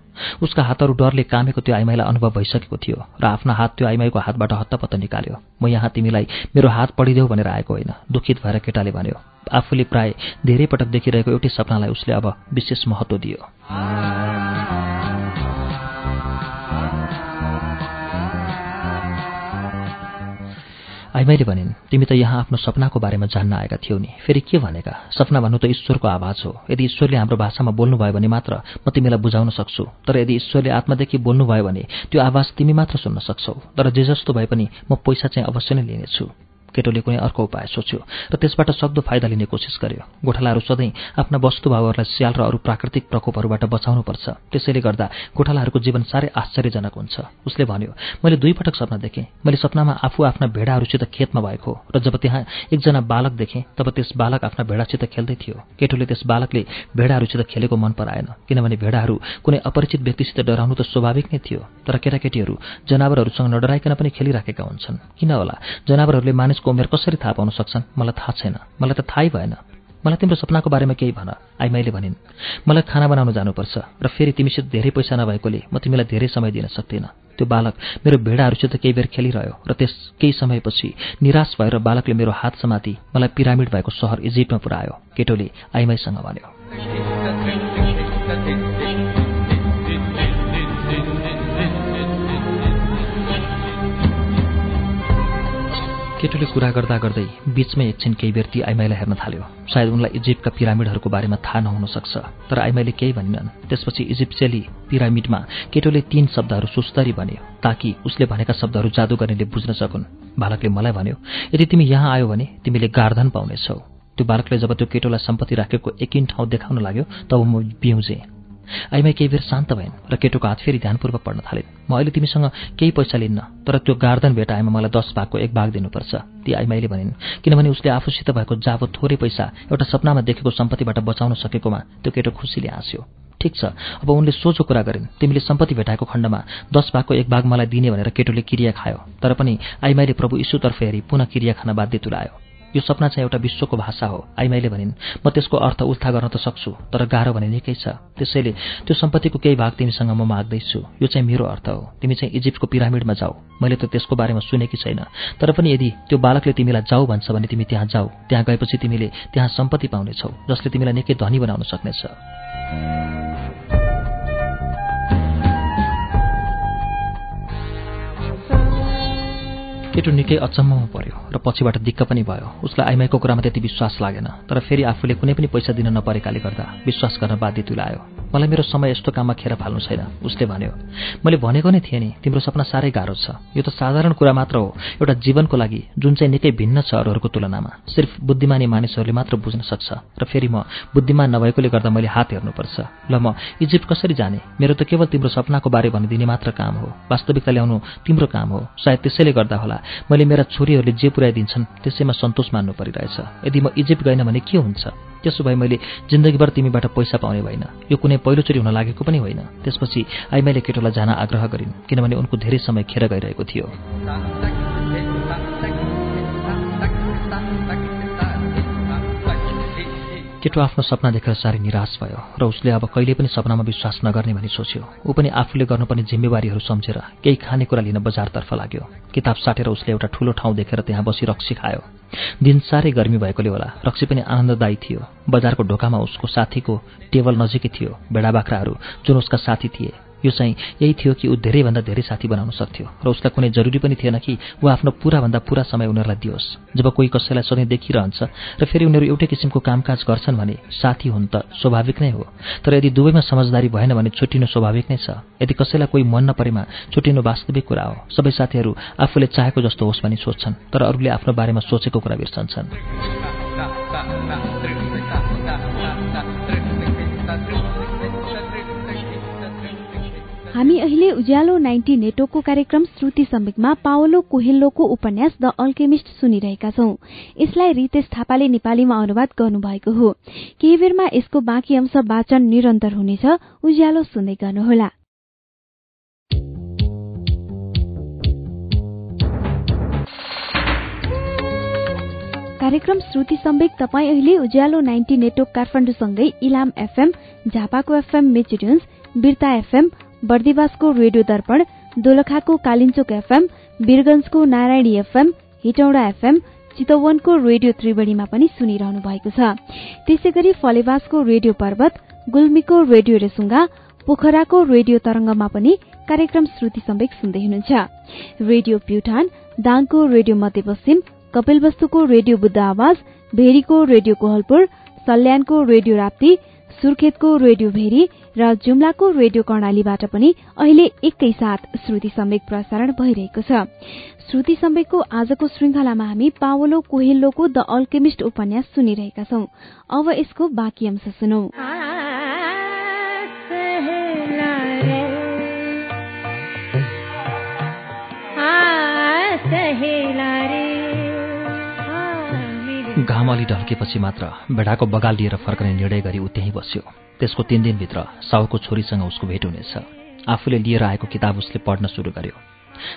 उसका हातहरू डरले कामेको त्यो आइमाईलाई अनुभव भइसकेको थियो र आफ्ना हात त्यो आइमाईको हातबाट हत्तपत्त निकाल्यो। म यहाँ तिमीलाई मेरो हात पढिदेऊ भनेर आएको होइन दुखित भएर केटाले भन्यो। आफूले प्राय धेरै पटक देखिरहेको एउटै सपनालाई उसले अब विशेष महत्व दियो। आइमाईले भनिन् तिमी त यहाँ आफ्नो सपनाको बारेमा जान्न आएका थियौ नि। फेरि के भनेका? सपना भन्नु त ईश्वरको आवाज हो। यदि ईश्वरले हाम्रो भाषामा बोल्नुभयो भने मात्र म तिमीलाई बुझाउन सक्छु। तर यदि ईश्वरले आत्मादेखि बोल्नुभयो भने त्यो आवाज तिमी मात्र सुन्न सक्छौ। तर जे जस्तो भए पनि म पैसा चाहिँ अवश्य नै लिनेछु। केटोले कुनै अर्को उपाय सोच्यो र त्यसबाट सक्दो फाइदा लिने कोसिस गर्यो। गोठालाहरू सधैँ आफ्ना वस्तुभावहरूलाई स्याल र अरू प्राकृतिक प्रकोपहरूबाट बचाउनुपर्छ। त्यसैले गर्दा गोठालाहरूको जीवन साह्रै आश्चर्यजनक हुन्छ। उसले भन्यो मैले दुई पटक सपना देखेँ। मैले सपनामा आफू आफ्ना भेडाहरूसित खेतमा भएको र जब त्यहाँ एकजना बालक देखेँ तब त्यस बालक आफ्ना भेडासित खेल्दै थियो। केटोले त्यस बालकले भेडाहरूसित खेलेको मन पराएन किनभने भेडाहरू कुनै अपरिचित व्यक्तिसित डराउनु त स्वाभाविक नै थियो। तर केटाकेटीहरू जनावरहरूसँग नडराइकन पनि खेलिराखेका हुन्छन्। किन होला? जनावरहरूले मानिसको उमेर कसरी थाहा पाउन सक्छन्? मलाई थाहा छैन। मलाई त थाहै भएन। मलाई तिम्रो सपनाको बारेमा केही भन। आइमाईले भनिन्। मलाई खाना बनाउन जानुपर्छ र फेरि तिमीसित धेरै पैसा नभएकोले म तिमीलाई धेरै समय दिन सक्दिनँ। त्यो बालक मेरो भेडाहरूसित केही बेर खेलिरह्यो र त्यस केही समयपछि निराश भएर बालकले मेरो हात समाति मलाई पिरामिड भएको सहर इजिप्टमा पुऱ्यायो। केटोले आइमाईसँग भन्यो। केटोले कुरा गर्दा गर्दै बीचमै एकछिन केही बेर ती आइमाईलाई हेर्न थाल्यो। सायद उनलाई इजिप्टका पिरामिडहरूको बारेमा थाहा नहुन सक्छ तर आइमाईले केही भनिनन्। त्यसपछि इजिप्सियली पिरामिडमा केटोले तीन शब्दहरू सुस्तरी भन्यो ताकि उसले भनेका शब्दहरू जादु गर्नेले बुझ्न सकुन्। बालकले मलाई भन्यो यदि तिमी यहाँ आयो भने तिमीले गार्धन पाउनेछौ। त्यो बालकले जब त्यो केटोलाई सम्पत्ति राखेको एकिन ठाउँ देखाउन लाग्यो तब म बिउजेँ। आइमाई केही बेर शान्त भइन् र केटोको हात फेरि ध्यानपूर्वक पढ्न थालिन् म अहिले तिमीसँग केही पैसा लिन्न तर त्यो गार्दन भेटाएमा मलाई दस भागको एक भाग दिनुपर्छ ती आइमाईले भनिन्। किनभने उसले आफूसित भएको जाबो थोरै पैसा एउटा सपनामा देखेको सम्पत्तिबाट बचाउन सकेकोमा त्यो केटो खुसीले हाँस्यो। ठिक छ अब उनले सोझो कुरा गरिन् तिमीले सम्पत्ति भेटाएको खण्डमा दस भागको एक भाग मलाई दिने भनेर केटोले क्रिया खायो तर पनि आइमाईले प्रभु यीशुतर्फ हेरी पुनः क्रिया खान बाध्य तुलायो। यो सपना चाहिँ एउटा विश्वको भाषा हो। आइमाईले भनिन् म त्यसको अर्थ उल्था गर्न त सक्छु तर गाह्रो भने निकै छ। त्यसैले त्यो सम्पत्तिको केही भाग तिमीसँग म माग्दैछु। यो चाहिँ मेरो अर्थ हो। तिमी चाहिँ इजिप्टको पिरामिडमा जाऊ। मैले त त्यसको बारेमा सुनेकी छैन। तर पनि यदि त्यो बालकले तिमीलाई जाऊ भन्छ भने तिमी त्यहाँ जाऊ। त्यहाँ गएपछि तिमीले त्यहाँ सम्पत्ति पाउनेछौ जसले तिमीलाई निकै धनी बनाउन सक्नेछ। केटो निकै अचम्ममा पर्यो र पछिबाट दिक्क पनि भयो। उसलाई आइमाईको कुरामा त्यति विश्वास लागेन तर फेरि आफूले कुनै पनि पैसा दिन नपरेकाले गर्दा विश्वास गर्न बाध्य तुलायो। मलाई मेरो समय यस्तो काममा खेर फाल्नु छैन। उसले भन्यो मैले भनेको नै थिएँ नि तिम्रो सपना साह्रै गाह्रो छ। यो त साधारण कुरा मात्र हो। एउटा जीवनको लागि जुन चाहिँ निकै भिन्न छ अरूहरूको तुलनामा सिर्फ बुद्धिमानी मानिसहरूले मात्र बुझ्न सक्छ। र फेरि म बुद्धिमान नभएकोले गर्दा मैले हात हेर्नुपर्छ। ल म इजिप्ट कसरी जाने? मेरो त केवल तिम्रो सपनाको बारे भनिदिने मात्र काम हो। वास्तविकता ल्याउनु तिम्रो काम हो। सायद त्यसैले गर्दा होला मैले मेरा छोरीहरूले जे पुर्याइदिन्छन् त्यसैमा सन्तोष मान्नु परिरहेछ। यदि म इजिप्ट गएन भने के हुन्छ? त्यसो भए मैले जिन्दगीभर तिमीबाट पैसा पाउने होइन यो कुनै पहिलोचोटि हुन लागेको पनि होइन। त्यसपछि आइमाईले केटोलाई जान आग्रह गरिन् किनभने उनको धेरै समय खेर गइरहेको थियो। केटो आफ्नो सपना देखेर साह्रै निराश भयो र उसले अब कहिले पनि सपनामा विश्वास नगर्ने भनी सोच्यो। ऊ पनि आफूले गर्नुपर्ने जिम्मेवारीहरू सम्झेर केही खानेकुरा लिन बजारतर्फ लाग्यो। किताब साटेर उसले एउटा ठूलो ठाउँ देखेर त्यहाँ बसी रक्सी खायो। दिन साह्रै गर्मी भएकोले होला रक्सी पनि आनन्ददायी थियो। बजारको ढोकामा उसको साथीको टेबल नजिकै थियो भेडा बाख्राहरू जुन उसका साथी थिए। यो चाहिँ यही थियो कि ऊ धेरैभन्दा धेरै साथी बनाउन सक्थ्यो र उसलाई कुनै जरुरी पनि थिएन कि ऊ आफ्नो पुराभन्दा पुरा समय उनीहरूलाई दियोस्। जब कोही कसैलाई सधैँ देखिरहन्छ र फेरि उनीहरू एउटै किसिमको कामकाज गर्छन् भने साथी हुन् त स्वाभाविक नै हो। तर यदि दुवैमा समझदारी भएन भने छुट्टिनु स्वाभाविक नै छ। यदि कसैलाई कोही मन नपरेमा छुट्टिनु वास्तविक कुरा हो सबै साथीहरू आफूले चाहेको जस्तो होस् भनी सोध्छन् तर अरूले आफ्नो बारेमा सोचेको कुरा बिर्सन्छन्। हामी अहिले उज्यालो नाइन्टी नेटवर्कको कार्यक्रम श्रुति समिकमा पावलो कोहेल्लोको उपन्यास द अल्केमिस्ट सुनिरहेका छौं। यसलाई रितेश थापाले नेपालीमा अनुवाद गर्नुभएको हो। केही यसको बाँकी अंश वाचन निरन्तर हुनेछ। उज्यालो सुन्दै गर्नुहोला। कार्यक्रम श्रुति सम्वेक तपाईँ अहिले उज्यालो नाइन्टी नेटवर्क काठमाडौँसँगै इलाम एफएम झापाको एफएम मेचिड्युन्स बिर्ता एफएम बर्दिवासको रेडियो दर्पण दोलखाको कालिन्चोक एफएम वीरगंजको नारायणी एफएम हिटौडा एफएम चितवनको रेडियो त्रिवेणीमा पनि सुनिरहनु भएको छ। त्यसै गरी फलेवासको रेडियो पर्वत गुल्मीको रेडियो रेसुङ्गा पोखराको रेडियो तरंगमा पनि कार्यक्रम श्रुति सम्वेक सुन्दै हुनुहुन्छ। रेडियो प्युठान दाङको रेडियो मध्यपश्चिम कपिलवस्तुको रेडियो बुद्ध आवाज भेरीको रेडियो कोहलपुर सल्यानको रेडियो राप्ती सुर्खेतको रेडियो भेरी र जुम्लाको रेडियो कर्णालीबाट पनि अहिले एकैसाथ श्रुति सम्वेक प्रसारण भइरहेको छ। श्रुति सम्वेकको आजको श्रृंखलामा हामी पावलो कोहेल्लोको द अल्केमिस्ट उपन्यास सुनिरहेका छौं। अब यसको बाँकी अंश सुनौ। घाम अलि ढल्केपछि मात्र भेडाको बगाल लिएर फर्कने निर्णय गरी ऊ त्यहीँ बस्यो। त्यसको तीन दिनभित्र साउको छोरीसँग उसको भेट हुनेछ। आफूले लिएर आएको किताब उसले पढ्न सुरु गर्यो।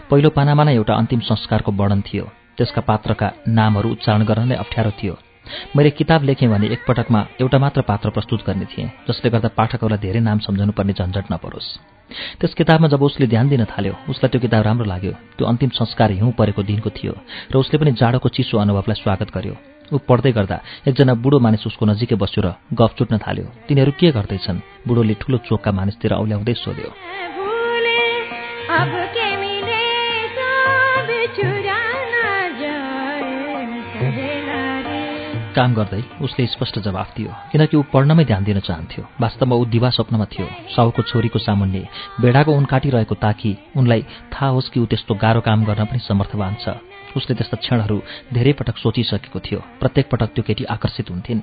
पहिलो पानामा नै एउटा अन्तिम संस्कारको वर्णन थियो। त्यसका पात्रका नामहरू उच्चारण गर्न नै अप्ठ्यारो थियो। मैले किताब लेखेँ भने एकपटकमा एउटा मात्र पात्र प्रस्तुत गर्ने थिएँ जसले गर्दा पाठकहरूलाई धेरै नाम सम्झाउनु पर्ने झन्झट नपरोस्। त्यस किताबमा जब उसले ध्यान दिन थाल्यो उसलाई त्यो किताब राम्रो लाग्यो। त्यो अन्तिम संस्कार हिउँ परेको दिनको थियो र उसले पनि जाडोको चिसो अनुभवलाई स्वागत गर्यो। ऊ पढ्दै गर्दा एकजना बुढो मानिस उसको नजिकै बस्यो र गफ चुट्न थाल्यो। तिनीहरू के गर्दैछन्? बुढोले ठूलो चोकका मानिसतिर औल्याउँदै सोध्यो। काम गर्दै उसले स्पष्ट जवाफ दियो किनकि ऊ पढ्नमै ध्यान दिन चाहन्थ्यो। वास्तवमा ऊ दिवा स्वप्नमा थियो। साउको छोरीको सामुन्ने भेडाको उन काटिरहेको ताकि उनलाई थाहा होस् कि ऊ त्यस्तो गाह्रो काम गर्न पनि समर्थवान छ। उसले त्यस्ता क्षणहरू धेरै पटक सोचिसकेको थियो। प्रत्येक पटक त्यो केटी आकर्षित हुन्थिन्।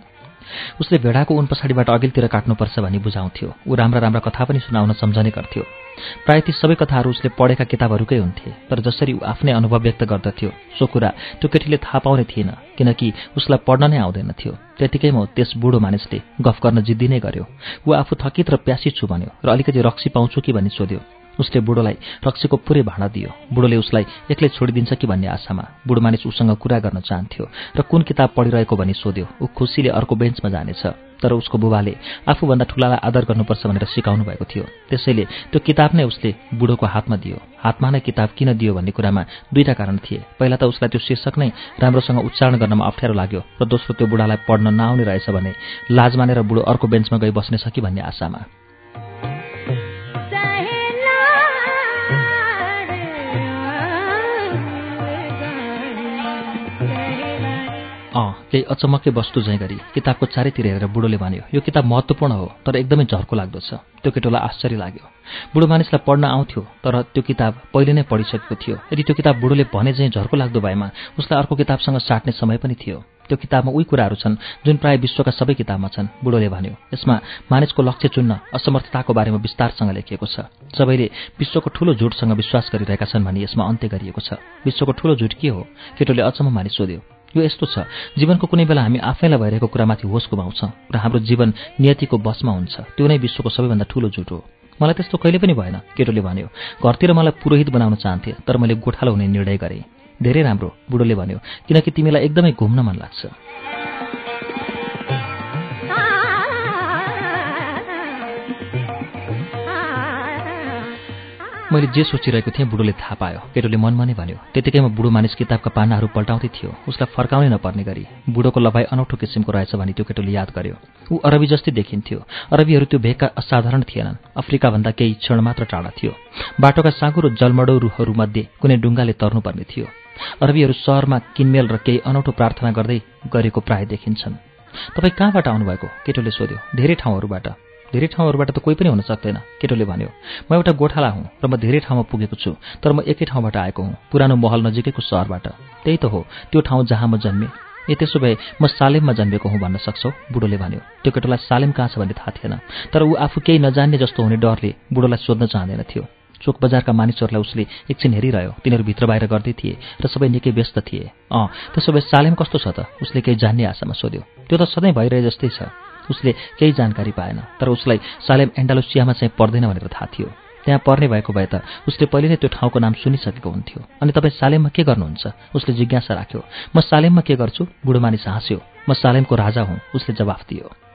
उसले भेडाको उन पछाडिबाट अघिल्तिर काट्नुपर्छ भनी बुझाउँथ्यो। ऊ राम्रा राम्रा कथा पनि सुनाउन सम्झने गर्थ्यो। प्रायः ती सबै कथाहरू उसले पढेका किताबहरूकै हुन्थे तर जसरी ऊ आफ्नै अनुभव व्यक्त गर्दथ्यो सो कुरा त्यो केटीले थाहा पाउने थिएन किनकि उसलाई पढ्न नै आउँदैन थियो। त्यतिकैमा त्यस बुढो मानिसले गफ गर्न जिद्दी नै गर्यो। ऊ आफू थकित र प्यासी छु भन्यो र अलिकति रक्सी पाउँछु कि भनी सोध्यो। उसले बुढोलाई रक्सीको पुरै भाँडा दियो। बुढोले उसलाई एक्लै छोडिदिन्छ कि भन्ने आशामा बुढो मानिस उसँग कुरा गर्न चाहन्थ्यो र कुन किताब पढिरहेको भनी सोध्यो ऊ खुसीले अर्को बेन्चमा जानेछ तर उसको बुबाले आफूभन्दा ठुलालाई आदर गर्नुपर्छ भनेर सिकाउनु भएको थियो। त्यसैले त्यो किताब नै उसले बुढोको हातमा दियो। हातमा नै किताब किन दियो भन्ने कुरामा दुईटा कारण थिए। पहिला त उसलाई त्यो शीर्षक नै राम्रोसँग उच्चारण गर्नमा अप्ठ्यारो लाग्यो र दोस्रो त्यो बुढालाई पढ्न नआउने रहेछ भने लाज मानेर बुढो अर्को बेन्चमा गई बस्नेछ कि भन्ने आशामा। केही अचम्मकै वस्तु झैँ गरी किताबको चारैतिर हेरेर बुढोले भन्यो यो किताब महत्त्वपूर्ण हो तर एकदमै झर्को लाग्दो छ त्यो केटोलाई आश्चर्य लाग्यो। बुढो मानिसलाई पढ्न आउँथ्यो तर त्यो किताब पहिले नै पढिसकेको थियो। यदि त्यो किताब बुढोले भने चाहिँ झर्को लाग्दो भएमा उसलाई अर्को किताबसँग साट्ने समय पनि थियो। त्यो किताबमा उही कुराहरू छन् जुन प्राय विश्वका सबै किताबमा छन् बुढोले भन्यो। यसमा मानिसको लक्ष्य चुन्न असमर्थताको बारेमा विस्तारसँग लेखिएको छ। सबैले विश्वको ठूलो झुटसँग विश्वास गरिरहेका छन् भने यसमा अन्त्य गरिएको छ। विश्वको ठूलो झुट के हो? केटोले अचम्म मानिस सोध्यो। यो यस्तो छ जीवनको कुनै बेला हामी आफैलाई भइरहेको कुरामाथि होस गुमाउँछौँ र हाम्रो जीवन नियतिको बसमा हुन्छ। त्यो नै विश्वको सबैभन्दा ठूलो जुट हो। मलाई त्यस्तो कहिले पनि भएन केटोले भन्यो घरतिर मलाई पुरोहित बनाउन चाहन्थे तर मैले गोठालो हुने निर्णय गरेँ। धेरै राम्रो बुढोले भन्यो किनकि तिमीलाई एकदमै घुम्न मन लाग्छ। मैले जे सोचिरहेको थिएँ बुढोले थाहा पायो। केटोले मनमा नै भन्यो त्यतिकैमा बुढो मानिस किताबका पानाहरू पल्टाउँदै थियो। उसलाई फर्काउनै नपर्ने गरी। बुढोको लभाइ अनौठो किसिमको रहेछ भने त्यो केटोले याद गर्यो। ऊ अरबी जस्तै देखिन्थ्यो। अरबीहरू त्यो भेगका असाधारण थिएनन्। अफ्रिकाभन्दा केही क्षण मात्र टाढा थियो। बाटोका साँगुरो जलमडो रुखहरूमध्ये कुनै डुङ्गाले तर्नुपर्ने थियो। अरबीहरू सहरमा किनमेल र केही अनौठो प्रार्थना गर्दै गरेको प्राय देखिन्छन्। तपाईँ कहाँबाट आउनुभएको? केटोले सोध्यो। धेरै ठाउँहरूबाट। धेरै ठाउँहरूबाट त कोही पनि हुन सक्दैन केटोले भन्यो। म एउटा गोठाला हुँ र म धेरै ठाउँमा पुगेको छु तर म एकै ठाउँबाट आएको हुँ पुरानो महल नजिकैको सहरबाट। त्यही त हो त्यो ठाउँ जहाँ म जन्मेँ। ए त्यसो भए म सालेममा जन्मेको हुँ भन्न सक्छौ? बुढोले भन्यो। त्यो केटोलाई सालेम कहाँ छ भन्ने थाहा थिएन तर ऊ आफू केही नजान्ने जस्तो हुने डरले बुढोलाई सोध्न चाहँदैन थियो। चोक बजारका मानिसहरूलाई उसले एकछिन हेरिरह्यो तिनीहरू भित्र बाहिर गर्दै थिए र सबै निकै व्यस्त थिए। अँ त्यसो भए सालेम कस्तो छ त? उसले केही जान्ने आशामा सोध्यो। त्यो त सधैँ भइरहे जस्तै छ। उसले केही जानकारी पाएन तर उसलाई सालेम एन्डालोसियामा चाहिँ पर्दैन भनेर थाहा थियो। त्यहाँ पर्ने भएको भए त उसले पहिले नै त्यो ठाउँको नाम सुनिसकेको हुन्थ्यो। अनि तपाईँ सालेममा के गर्नुहुन्छ? उसले जिज्ञासा राख्यो म सालेममा के गर्छु? बुढो हाँस्यो म सालेमको राजा हुँ उसले जवाफ दियो।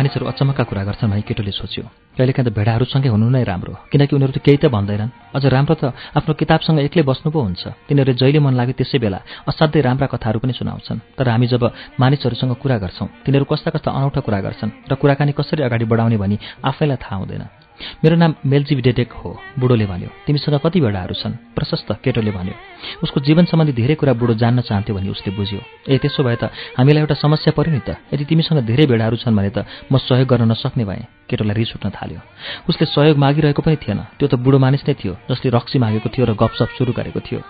मानिसहरू अचम्मका कुरा गर्छन् भने केटोले सोच्यो। कहिलेकाहीँ त भेडाहरूसँगै हुनु नै राम्रो किनकि उनीहरू त केही त भन्दैनन्। अझ राम्रो त आफ्नो किताबसँग एक्लै बस्नु पो हुन्छ। तिनीहरू जहिले मन लाग्यो त्यसै बेला असाध्यै राम्रा कथाहरू पनि सुनाउँछन्। तर हामी जब मानिसहरूसँग कुरा गर्छौँ तिनीहरू कस्ता कस्ता अनौठा कुरा गर्छन् र कुराकानी कसरी अगाडि बढाउने भनी आफैलाई थाहा हुँदैन। मेरो नाम मेल्जिभिडेटेक हो बुढोले भन्यो। तिमीसँग कति भेडाहरू छन्? प्रशस्त केटोले भन्यो। उसको जीवन सम्बन्धी धेरै कुरा बुढो जान्न चाहन्थ्यो भने उसले बुझ्यो। ए त्यसो भए त हामीलाई एउटा समस्या पर्यो नि त। यदि तिमीसँग धेरै भेडाहरू छन् भने त म सहयोग गर्न नसक्ने भएँ। केटोलाई रिस उठ्न थाल्यो। उसले सहयोग मागिरहेको पनि थिएन। त्यो त बुढो मानिस नै थियो जसले रक्सी मागेको थियो र गपसप सुरु गरेको थियो।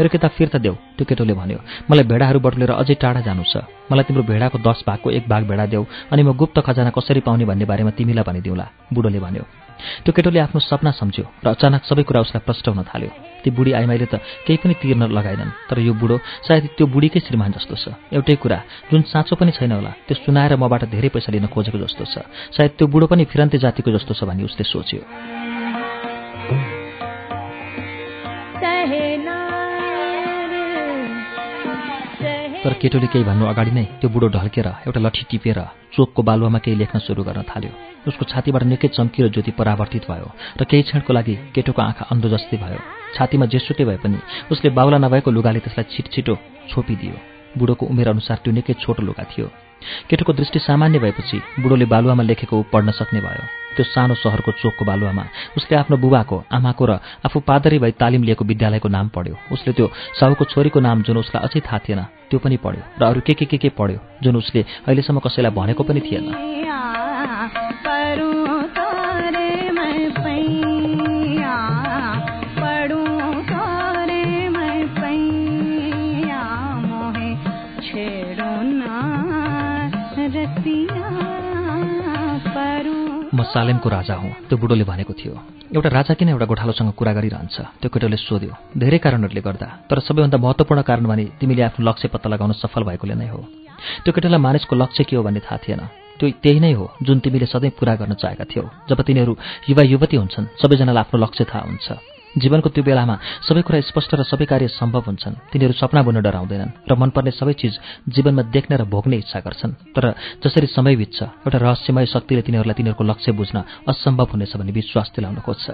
मेरो किताब फिर्ता देऊ त्यो केटोले भन्यो। मलाई भेडाहरू बटुलेर अझै टाढा जानु छ। मलाई तिम्रो भेडाको दस भागको एक भाग भेडा देऊ अनि म गुप्त खजाना कसरी पाउने भन्ने बारेमा तिमीलाई भनिदिउँला बुढोले भन्यो। त्यो केटोले आफ्नो सपना सम्झ्यो र अचानक सबै कुरा उसलाई प्रष्ट हुन थाल्यो। ती बुढी आइमाईले त केही पनि तिर्न लगाएनन् तर यो बुढो सायद त्यो बुढीकै श्रीमान जस्तो छ। एउटै कुरा जुन साँचो पनि छैन होला त्यो सुनाएर मबाट धेरै पैसा लिन खोजेको जस्तो छ। सायद त्यो बुढो पनि फिरन्ते जातिको जस्तो छ भनी उसले सोच्यो। तर केटोले केही भन्नु अगाडि नै त्यो बुढो ढल्केर एउटा लठी टिपेर चोकको बालुवामा केही लेख्न सुरु गर्न थाल्यो। उसको छातीबाट निकै चम्किलो ज्योति परावर्तित भयो र केही क्षणको लागि केटोको आँखा अन्धो जस्तै भयो। छातीमा जेसुकै भए पनि उसले बाहुला नभएको लुगाले त्यसलाई छिटछिटो छोपिदियो। बुढोको उमेर अनुसार त्यो निकै छोटो लुगा थियो। केटोको दृष्टि सामान्य भएपछि बुढोले बालुवामा लेखेको पढ्न सक्ने भयो। त्यो सानो सहरको चोकको बालुवामा। उसले आफ्नो बुबाको आमाको र आफू पादरी भई तालिम लिएको विद्यालयको नाम पढ्यो। उसले त्यो साहुको छोरीको नाम जुन उसलाई अझै थाहा थिएन त्यो पनि पढ्यो। र अरू के के के के पढ्यो जुन उसले अहिलेसम्म कसैलाई भनेको पनि थिएन। सालेमको राजा हुँ। त्यो बुढोले भनेको थियो एउटा राजा किन एउटा गोठालोसँग कुरा गरिरहन्छ? त्यो केटोले सोध्यो धेरै कारणहरूले गर्दा तर सबैभन्दा महत्त्वपूर्ण कारण भने तिमीले आफ्नो लक्ष्य पत्ता लगाउन सफल भएकोले नै हो। त्यो केटोलाई मानिसको लक्ष्य के हो भन्ने थाहा थिएन। त्यो त्यही नै हो जुन तिमीले सधैँ पुरा गर्न चाहेका थियौ। जब तिनीहरू युवा युवती हुन्छन् सबैजनालाई आफ्नो लक्ष्य थाहा हुन्छ। जीवनको त्यो बेलामा सबै कुरा स्पष्ट र सबै कार्य सम्भव हुन्छन्। तिनीहरू सपना बुन्न डराउँदैनन् र मनपर्ने सबै चिज जीवनमा देख्न र भोग्ने इच्छा गर्छन्। तर जसरी समय बित्छ एउटा रहस्यमय शक्तिले तिनीहरूलाई तिनीहरूको लक्ष्य बुझ्न असम्भव हुनेछ भन्ने विश्वास दिलाउन खोज्छ।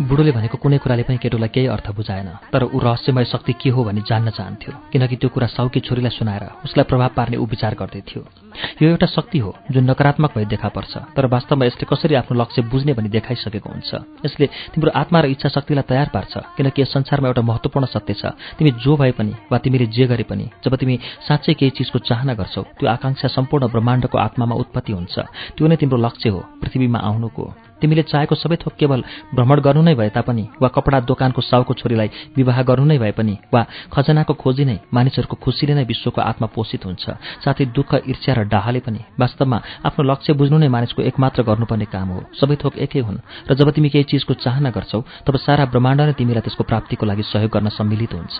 बुढोले भनेको कुनै कुराले पनि केटोलाई केही अर्थ बुझाएन तर ऊ रहस्यमय शक्ति के हो भनी जान्न चाहन्थ्यो किनकि त्यो कुरा साउकी छोरीलाई सुनाएर उसलाई प्रभाव पार्ने ऊ गर्दै थियो। यो एउटा शक्ति हो जुन नकारात्मक भई देखा पर्छ तर वास्तवमा यसले कसरी आफ्नो लक्ष्य बुझ्ने भनी देखाइसकेको हुन्छ। यसले तिम्रो आत्मा र इच्छा शक्तिलाई तयार पार्छ किनकि यस संसारमा एउटा महत्त्वपूर्ण सत्य छ। तिमी जो भए पनि वा तिमीले जे गरे पनि जब तिमी साँच्चै केही चिजको चाहना गर्छौ त्यो आकाङ्क्षा सम्पूर्ण ब्रह्माण्डको आत्मामा उत्पत्ति हुन्छ। त्यो नै तिम्रो लक्ष्य हो पृथ्वीमा आउनुको। तिमीले चाहेको सबै थोक केवल भ्रमण गर्नु नै भए तापनि वा कपडा दोकानको साउको छोरीलाई विवाह गर्नु नै भए पनि वा खजनाको खोजी नै मानिसहरूको खुसीले नै विश्वको आत्मा पोषित हुन्छ। साथै दुःख ईर्ष्या डाहाले पनि वास्तवमा आफ्नो लक्ष्य बुझ्नु नै मानिसको एकमात्र गर्नुपर्ने काम हो। सबै थोक एकै हुन् र जब तिमी केही चिजको चाहना गर्छौ तब सारा ब्रह्माण्ड नै तिमीलाई त्यसको प्राप्तिको लागि सहयोग गर्न सम्मिलित हुन्छ।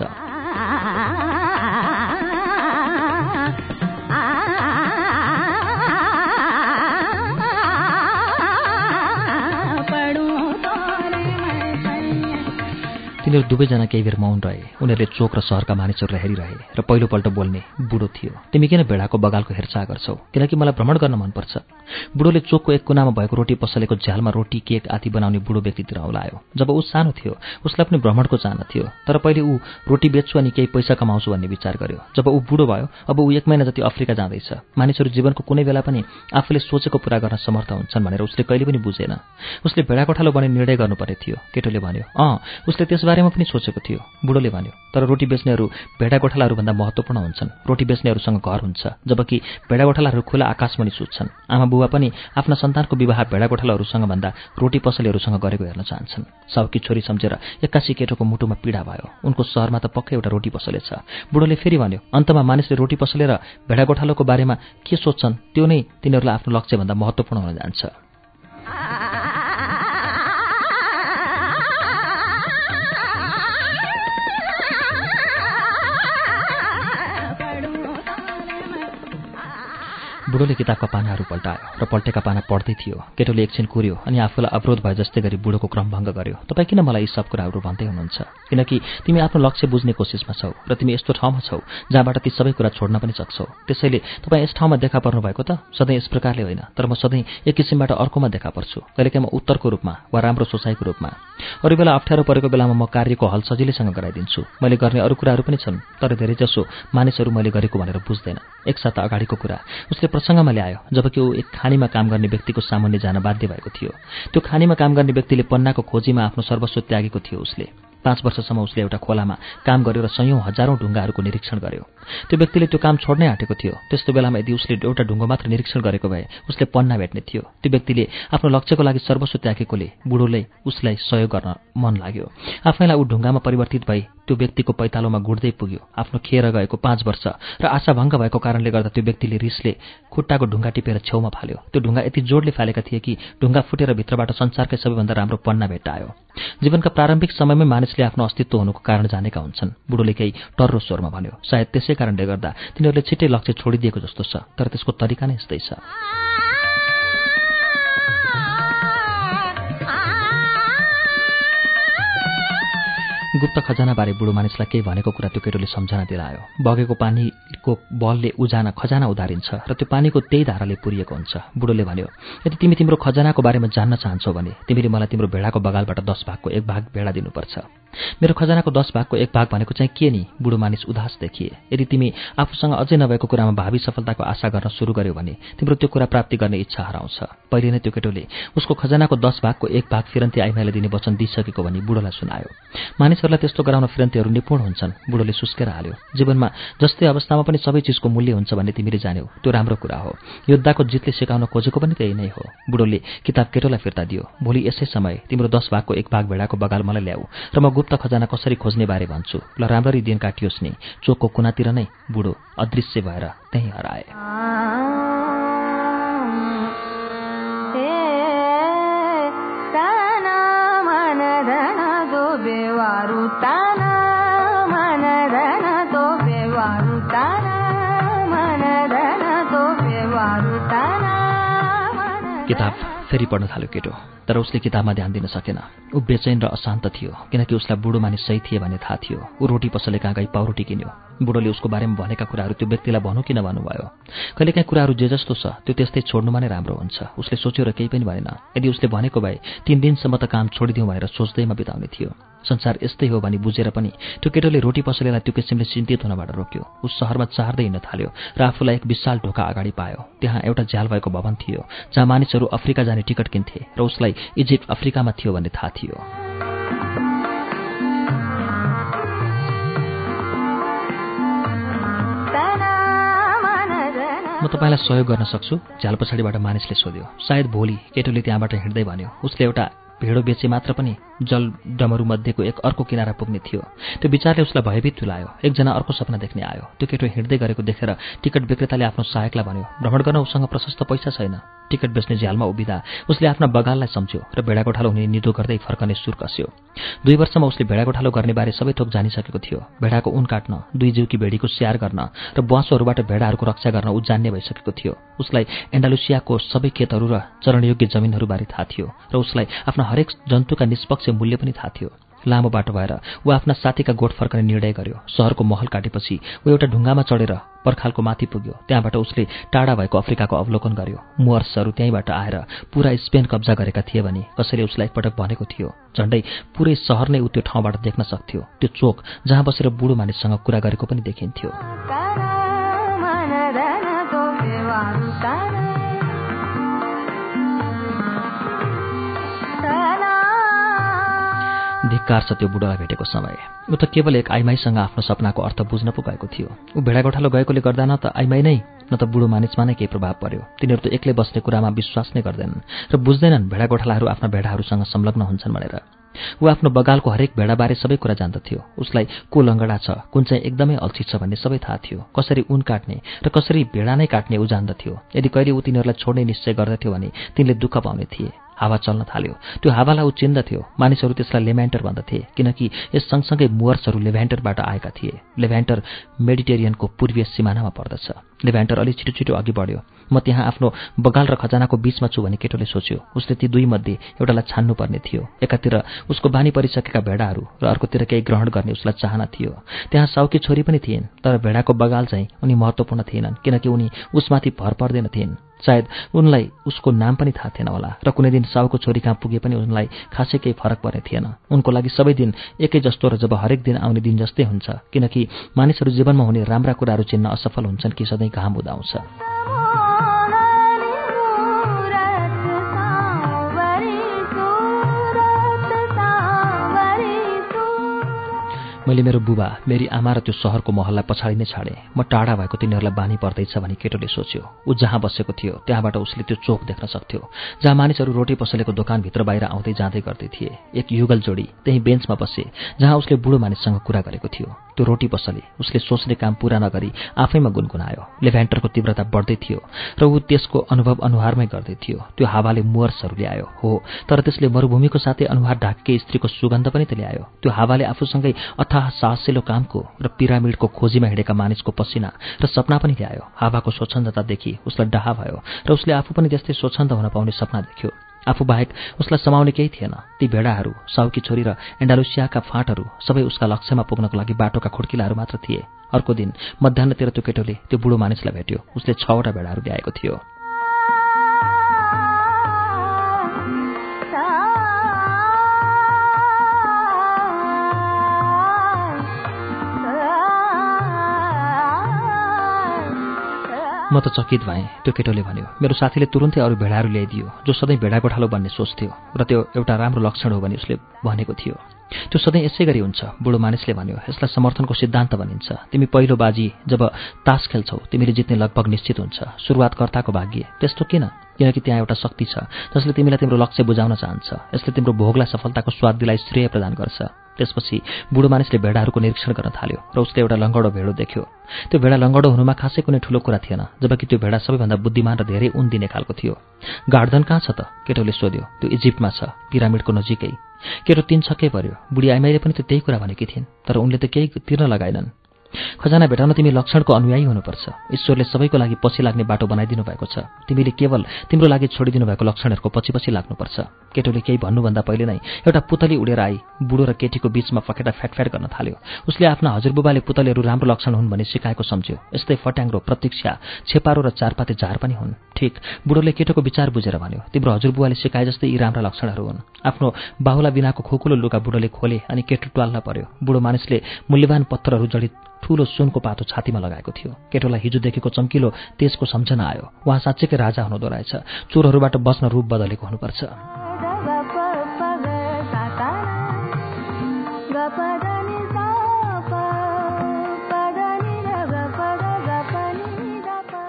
तिनीहरू दुवैजना केही बेर मौन रहे। उनीहरूले चोक र सहरका मानिसहरूलाई हेरिरहे र पहिलोपल्ट बोल्ने बुढो थियो। तिमी किन भेडाको बगालको हेरचाह गर्छौ? किनकि मलाई भ्रमण गर्न मनपर्छ बुढोले चोकको एक कुनामा भएको रोटी पसलेको झ्यालमा रोटी केक आदि बनाउने बुढो व्यक्तितिर औलायो। जब ऊ सानो थियो उसलाई पनि भ्रमणको चाहना थियो। तर पहिले ऊ रोटी बेच्छु अनि केही पैसा कमाउँछु भन्ने विचार गर्यो। जब ऊ बुढो भयो अब ऊ एक महिना जति अफ्रिका जाँदैछ। मानिसहरू जीवनको कुनै बेला पनि आफूले सोचेको पुरा गर्न समर्थ हुन्छन् भनेर उसले कहिले पनि बुझेन। उसले भेडा कोठालो बने निर्णय गर्नुपर्ने थियो। केटोले भन्यो अँ उसले त्यसबारे बारेमा पनि सोचेको थियो। बुढोले भन्यो तर रोटी बेच्नेहरू भेडा गोठालाहरूभन्दा महत्त्वपूर्ण हुन्छन्। रोटी बेच्नेहरूसँग घर हुन्छ जबकि भेडा गोठालाहरू खुला आकाशमणि सुत्छन्। आमा बुबा पनि आफ्ना सन्तानको विवाह भेडा गोठालाहरूसँग भन्दा रोटी पसलेहरूसँग गरेको हेर्न चाहन्छन्। साउकी छोरी सम्झेर एक्कासी केटोको मुटुमा पीडा भयो। उनको सहरमा त पक्कै एउटा रोटी पसले छ। बुढोले फेरि भन्यो अन्तमा मानिसले रोटी पसले र भेडा गोठालोको बारेमा के सोध्छन् त्यो नै तिनीहरूलाई आफ्नो लक्ष्यभन्दा महत्त्वपूर्ण हुन जान्छ। बुढोले किताबका पानाहरू पल्टायो र पल्टेका पाना पढ्दै थियो। केटोले एकछिन कुर्यो अनि आफूलाई अवरोध भए जस्तै गरी बुढोको क्रमभङ्ग गर्यो। तपाईँ किन मलाई यी सब कुराहरू भन्दै हुनुहुन्छ? किनकि तिमी आफ्नो लक्ष्य बुझ्ने कोसिसमा छौ र तिमी यस्तो ठाउँमा छौ जहाँबाट ती सबै कुरा छोड्न पनि सक्छौ। त्यसैले तपाईँ यस ठाउँमा देखा पर्नु भएको त? सधैँ यस प्रकारले होइन तर म सधैँ एक किसिमबाट अर्कोमा देखा पर्छु। कहिलेकाहीँ म उत्तरको रूपमा वा राम्रो सोचाइको रूपमा। अरू बेला अप्ठ्यारो परेको बेलामा म कार्यको हल सजिलैसँग गराइदिन्छु। मैले गर्ने अरू कुराहरू पनि छन् तर धेरैजसो मानिसहरू मैले गरेको भनेर बुझ्दैन। एक साता अगाडिको कुरा। उसले प्रसङ्गमा ल्यायो जबकि ऊ एक खानीमा काम गर्ने व्यक्तिको सामान्य जान बाध्य भएको थियो। त्यो खानीमा काम गर्ने व्यक्तिले पन्नाको खोजीमा आफ्नो सर्वस्व त्यागेको थियो उसले। पाँच वर्षसम्म उसले एउटा खोलामा काम गर्यो र सयौँ हजारौँ ढुङ्गाहरूको निरीक्षण गर्यो। त्यो व्यक्तिले त्यो काम छोड्नै आँटेको थियो। त्यस्तो बेलामा यदि उसले एउटा ढुङ्गो मात्र निरीक्षण गरेको भए उसले पन्ना भेट्ने थियो। त्यो व्यक्तिले आफ्नो लक्ष्यको लागि सर्वस्व त्यागेकोले बुढोले उसलाई सहयोग गर्न मन लाग्यो। आफैलाई ऊ ढुङ्गामा परिवर्तित भई त्यो व्यक्तिको पैतालोमा गुड्दै पुग्यो। आफ्नो खेर गएको पाँच वर्ष र आशाभङ्ग भएको कारणले गर्दा त्यो व्यक्तिले रिसले खुट्टाको ढुङ्गा टिपेर छेउमा फाल्यो। त्यो ढुङ्गा यति जोडले फालेका थिए कि ढुङ्गा फुटेर भित्रबाट संसारकै सबैभन्दा राम्रो पन्ना भेट्टायो। जीवनका प्रारम्भिक समयमै मानिसले आफ्नो अस्तित्व हुनुको कारण जानेका हुन्छन्। बुढोले केही टर्रो स्वरमा भन्यो सायद त्यसै कारणले गर्दा तिनीहरूले छिट्टै लक्ष्य छोडिदिएको जस्तो छ तर त्यसको तरिका नै यस्तै छ। गुप्त खजानाबारे बुढो मानिसलाई केही भनेको कुरा त्यो केटोले सम्झना दिलायो। बगेको पानीको बलले उजाना खजाना उधारिन्छ र त्यो पानीको त्यही धाराले पुरिएको हुन्छ। बुढोले भन्यो यदि तिमी तिम्रो खजानाको बारेमा जान्न चाहन्छौ भने तिमीले मलाई तिम्रो भेडाको बगालबाट दस भागको एक भाग भेडा दिनुपर्छ। मेरो खजानाको दस भागको एक भाग भनेको चाहिँ के नि? बुढो मानिस उदास देखिए यदि तिमी आफूसँग अझै नभएको कुरामा भावी सफलताको आशा गर्न सुरु गर्यो भने तिम्रो त्यो कुरा प्राप्ति गर्ने इच्छा हराउँछ। पहिले नै त्यो केटोले उसको खजानाको दस भागको एक भाग फिरन्ती आइमाईले दिने वचन दिइसकेको भनी बुढोलाई सुनायो। मानिसहरूलाई त्यस्तो गराउन फिरन्तीहरू निपुण हुन्छन्। बुढोले सुस्केर हाल्यो। जीवनमा जस्तै अवस्थामा पनि सबै चिजको मूल्य हुन्छ भन्ने तिमीले जान्यौ। त्यो राम्रो कुरा हो। योद्धाको जितले सिकाउन खोजेको पनि त्यही नै हो। बुढोले किताब केटोलाई फिर्ता दियो। भोलि यसै समय तिम्रो दस भागको एक भाग भेडाको बगाल मलाई ल्याऊ र म गुप्त खजाना कसरी खोज्ने बारे भन्छु। ल राम्ररी दिन काटियोस् नि। चोकको कुनातिर नै बुढो अदृश्य भएर त्यहीँ हराए। किताब फेरि पढ्न थाल्यो केटो। तर उसले किताबमा ध्यान दिन सकेन। ऊ बेचैन र अशान्त थियो किनकि उसलाई बुढो मानिस सही थिए भन्ने थाहा थियो। ऊ रोटी पसले कहाँ गई पाउरोटी किन्यो। बुढोले उसको बारेमा भनेका कुराहरू त्यो व्यक्तिलाई भनौँ किन भन्नुभयो कहिलेकाहीँ कुराहरू जे जस्तो छ त्यो त्यस्तै छोड्नुमा नै राम्रो हुन्छ। उसले सोच्यो र केही पनि भएन। यदि उसले भनेको भए तिन दिनसम्म त काम छोडिदिउँ भनेर सोच्दैमा बिताउने थियो। संसार यस्तै हो भनी बुझेर पनि त्यो केटोले रोटी पसलेलाई त्यो किसिमले चिन्तित हुनबाट रोक्यो। उस सहरमा चार्दै हिँड्न थाल्यो र आफूलाई एक विशाल ढोका अगाडि पायो। त्यहाँ एउटा झ्याल भएको भवन थियो जहाँ मानिसहरू अफ्रिका जाने टिकट किन्थे र उसलाई इजिप्ट अफ्रिकामा थियो भन्ने थाहा थियो। म तपाईँलाई सहयोग गर्न सक्छु झ्याल पछाडिबाट मानिसले सोध्यो। सायद भोलि केटोले त्यहाँबाट हिँड्दै भन्यो। उसले एउटा भेडो बेचे मात्र पनि जल डमरूमध्येको एक अर्को किनारा पुग्ने थियो। त्यो विचारले उसलाई भयभीत तुलायो। एकजना अर्को सपना देख्ने आयो। त्यो केटो हिँड्दै गरेको देखेर टिकट विक्रेताले आफ्नो सहायकलाई भन्यो भ्रमण गर्न उसँग प्रशस्त पैसा छैन। टिकट बेच्ने झ्यालमा उभिँदा उसले आफ्ना बगाललाई सम्झ्यो र भेडागोठालो हुने निदो गर्दै फर्कने सुर कस्यो। दुई वर्षमा उसले भेडागोठालो गर्ने बारे सबै थोक जानिसकेको थियो। भेडाको उन काट्न दुई जिउकी भेडीको स्याहार गर्न र बुवासोहरूबाट भेडाहरूको रक्षा गर्न ऊ जान्ने भइसकेको थियो। उसलाई एन्डालुसियाको सबै खेतहरू र चरणयोग्य जमिनहरूबारे थाहा थियो र उसलाई आफ्ना हरेक जन्तुका निष्पक्ष मूल्य पनि थाहा थियो। लामो बाटो भएर ऊ आफ्ना साथीका गोठ फर्कने निर्णय गर्यो। सहरको महल काटेपछि ऊ एउटा ढुङ्गामा चढेर पर्खालको माथि पुग्यो। त्यहाँबाट उसले टाढा भएको अफ्रिकाको अवलोकन गर्यो। मुवर्सहरू त्यहीँबाट आएर पुरा स्पेन कब्जा गरेका थिए भने कसैले उसलाई एकपटक भनेको थियो झन्डै पुरै सहर नै ऊ त्यो ठाउँबाट देख्न सक्थ्यो। त्यो चोक जहाँ बसेर बुढो मानिससँग कुरा गरेको पनि देखिन्थ्यो। धिक्कार छ त्यो बुढोलाई भेटेको समय। ऊ त केवल एक आइमाईसँग आफ्नो सपनाको अर्थ बुझ्न पो गएको थियो। ऊ भेडागोठालो गएकोले गर्दा न त आइमाई नै न त बुढो मानिसमा नै केही प्रभाव पर्यो। तिनीहरू त एक्लै बस्ने कुरामा विश्वास नै गर्दैनन् र बुझ्दैनन् भेडागोठालाहरू आफ्ना भेडाहरूसँग संलग्न हुन्छन् भनेर। ऊ आफ्नो बगालको हरेक भेडाबारे सबै कुरा जान्दथ्यो। उसलाई को लङ्गडा छ कुन चाहिँ एकदमै अल्छी छ भन्ने सबै थाहा थियो। कसरी उन काट्ने र कसरी भेडा नै काट्ने ऊ जान्दथ्यो। यदि कहिले ऊ तिनीहरूलाई छोड्ने निश्चय गर्दथ्यो भने तिनले दुःख पाउने थिए। हावा चल्न थाल्यो। त्यो हावालाई ऊ चिन्दथ्यो मानिसहरू त्यसलाई लेभ्यान्टर भन्दथे किनकि यस सँगसँगै मुवर्सहरू लेभ्यान्टरबाट आएका थिए। लेभ्यान्टर मेडिटेरियनको पूर्वीय सिमानामा पर्दछ। लेभ्यान्टर अलि छिटो छिटो अघि बढ्यो। म त्यहाँ आफ्नो बगाल र खजानाको बीचमा छु भने केटोले सोच्यो। उसले ती दुई मध्ये एउटालाई छान्नुपर्ने थियो। एकातिर उसको बानी परिसकेका भेडाहरू र अर्कोतिर केही ग्रहण गर्ने उसलाई चाहना थियो। त्यहाँ साउकी छोरी पनि थिइन् तर भेडाको बगाल चाहिँ उनी महत्त्वपूर्ण थिएनन् किनकि उनी उसमाथि भर पर्दैन थिइन् सायद उनलाई उसको नाम पनि थाहा थिएन होला र कुनै दिन साउको छोरी कहाँ पुगे पनि उनलाई खासै केही फरक पर्ने थिएन। उनको लागि सबै दिन एकै जस्तो र जब हरेक दिन आउने दिन जस्तै हुन्छ किनकि मानिसहरू जीवनमा हुने राम्रा कुराहरू चिन्न असफल हुन्छन् कि सधैँ घाम उदाउँछ। मैले मेरो बुबा मेरी आमा र त्यो सहरको महललाई पछाडि नै छाडेँ। म टाढा भएको तिनीहरूलाई बानी पर्दैछ भनी केटोले सोच्यो। ऊ जहाँ बसेको थियो त्यहाँबाट उसले त्यो चोक देख्न सक्थ्यो जहाँ मानिसहरू रोटी पसलेको दोकानभित्र बाहिर आउँदै जाँदै गर्दै थिए। एक युगल जोडी त्यही बेन्चमा बसे जहाँ उसले बुढो मानिससँग कुरा गरेको थियो। त्यो रोटी पसले। उसले सोच्ने काम पूरा नगरी आफैमा गुनगुनायो। लेभेन्टरको तीव्रता बढ्दै थियो र ऊ त्यसको अनुभव अनुहारमै गर्दै थियो। त्यो हावाले मुवर्सहरू ल्यायो हो तर त्यसले मरुभूमिको साथै अनुहार ढाके स्त्रीको सुगन्ध पनि त ल्यायो त्यो हावाले आफूसँगै अथाह साहसिलो कामको र पिरामिडको खोजीमा हिँडेका मानिसको पसिना र सपना पनि ल्यायो। हावाको स्वच्छन्दता देखि उसलाई डाहा भयो र उसले आफू पनि त्यस्तै स्वच्छन्द हुन पाउने सपना देख्यो। आफू बाहेक उसलाई समाउने केही थिएन। ती भेडाहरू साउकी छोरी र एन्डालुसियाका फाँटहरू सबै उसका लक्ष्यमा पुग्नको लागि बाटोका खुड्किलाहरू मात्र थिए। अर्को दिन मध्याहतिर त्यो केटोले त्यो बुढो मानिसलाई भेट्यो। उसले छवटा भेडाहरू ल्याएको थियो। म त चकित भएँ त्यो केटोले भन्यो। मेरो साथीले तुरुन्तै अरू भेडाहरू ल्याइदियो जो सधैँ भेडा गोठालो बन्ने सोच्थ्यो र त्यो एउटा राम्रो लक्षण हो भने उसले भनेको थियो। त्यो सधैँ यसै गरी हुन्छ बुढो मानिसले भन्यो। यसलाई समर्थनको सिद्धान्त भनिन्छ। तिमी पहिलो बाजी जब तास खेल्छौ तिमीले जित्ने लगभग निश्चित हुन्छ। सुरुवातकर्ताको भाग्य। त्यस्तो किन? किनकि त्यहाँ एउटा शक्ति छ जसले तिमीलाई तिम्रो लक्ष्य बुझाउन चाहन्छ। यसले तिम्रो भोगलाई सफलताको स्वाद दिलाई श्रेय प्रदान गर्छ। त्यसपछि बुढो मानिसले भेडाहरूको निरीक्षण गर्न थाल्यो र उसले एउटा लङ्गडो भेडो देख्यो। त्यो भेडा लङ्गडो हुनुमा खासै कुनै ठुलो कुरा थिएन जबकि त्यो भेडा सबैभन्दा बुद्धिमान र धेरै उन दिने खालको थियो। गार्डन कहाँ छ त? केटोले सोध्यो। त्यो इजिप्टमा छ पिरामिडको नजिकै। केटो तिन छक्कै पर्यो। बुढी आइमाईले पनि त त्यही कुरा भनेकी थिइन् तर उनले त केही तिर्न लगाएनन्। खजाना भेटाउन तिमी लक्षणको अनुयायी हुनुपर्छ। ईश्वरले सबैको लागि पछि लाग्ने बाटो बनाइदिनु भएको छ। तिमीले केवल तिम्रो लागि छोडिदिनु भएको लक्षणहरूको पछि पछि लाग्नुपर्छ। केटोले केही भन्नुभन्दा पहिले नै एउटा पुतली उडेर आई। बुढो र केटीको बीचमा फकेटा फ्याटफ्याट गर्न थाल्यो। उसले आफ्ना हजुरबुबाले पुतलीहरू राम्रो लक्षण हुन् भन्ने सिकाएको सम्झ्यो। यस्तै फट्याङ्ग्रो प्रतीक्षा छेपारो र चारपाते झार पनि हुन्। ठिक बुढोले केटोको विचार बुझेर भन्यो तिम्रो हजुरबुवाले सिकाए जस्तै यी राम्रा लक्षणहरू हुन्। आफ्नो बाहुला बिनाको खोकुलो लुगा बुढोले खोले अनि केटो ट्वाल्न पर्यो। बुढो मानिसले मूल्यवान पत्थरहरू जडित ठूलो सुनको पातो छातीमा लगाएको थियो। केटोलाई हिजो देखेको चम्किलो तेजको सम्झना आयो। उहाँ साँच्चैकै राजा हुनुहुँदो रहेछ। चोरहरूबाट बस्न रूप बदलेको हुनुपर्छ।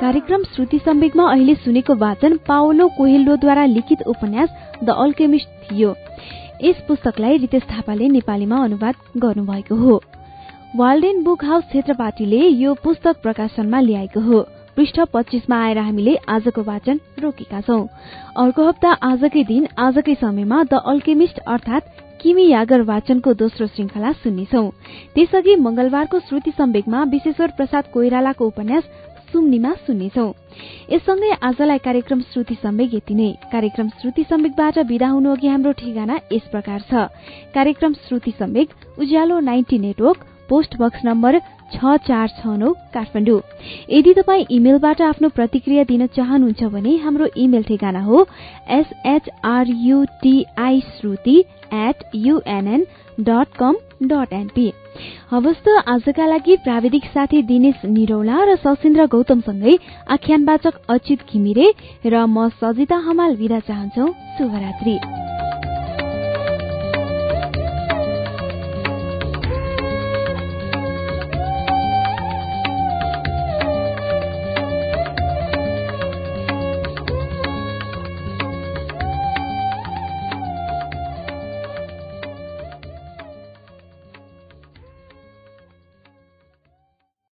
कार्यक्रम श्रुति सम्वेकमा अहिले सुनेको वाचन पाओलो कोहेल्लोद्वारा लिखित उपन्यास द अल्केमिस्ट थियो। यस पुस्तकलाई रितेश थापाले नेपालीमा अनुवाद गर्नुभएको हो। वाल्डेन बुक हाउस क्षेत्रपाटीले यो पुस्तक प्रकाशनमा ल्याएको हो। पृष्ठ पच्चिसमा आएर हामीले आजको वाचन रोकेका छौं। अर्को हप्ता आजकै दिन आजकै समयमा द अल्केमिस्ट अर्थात किमी यागर वाचनको दोस्रो श्रृंखला सुन्नेछौ। त्यसअघि मंगलबारको श्रुति सम्वेकमा विश्वेश्वर प्रसाद कोइरालाको उपन्यास सुम्नीमा सुन्नेछौ। यससँगै आजलाई कार्यक्रम श्रुति सम्वेक यति नै। कार्यक्रम श्रुति सम्वेकबाट विदा हुनु अघि हाम्रो ठेगाना यस प्रकार छ। कार्यक्रम Shruti Samvek Ujyaalo ninety network post box number छ चार छ नौ काठमाडौँ। यदि तपाईँ इमेलबाट आफ्नो प्रतिक्रिया दिन चाहनुहुन्छ भने हाम्रो इमेल ठेगाना हो S H R U T I Shruti at UNN dot com dot NP हवस् त आजका लागि प्राविधिक साथी दिनेश निरौला र सशिन्द्र गौतमसँगै आख्यानवाचक अच्युत घिमिरे र म सजिता हमाल विदा चाहन्छौ। शुभरात्री।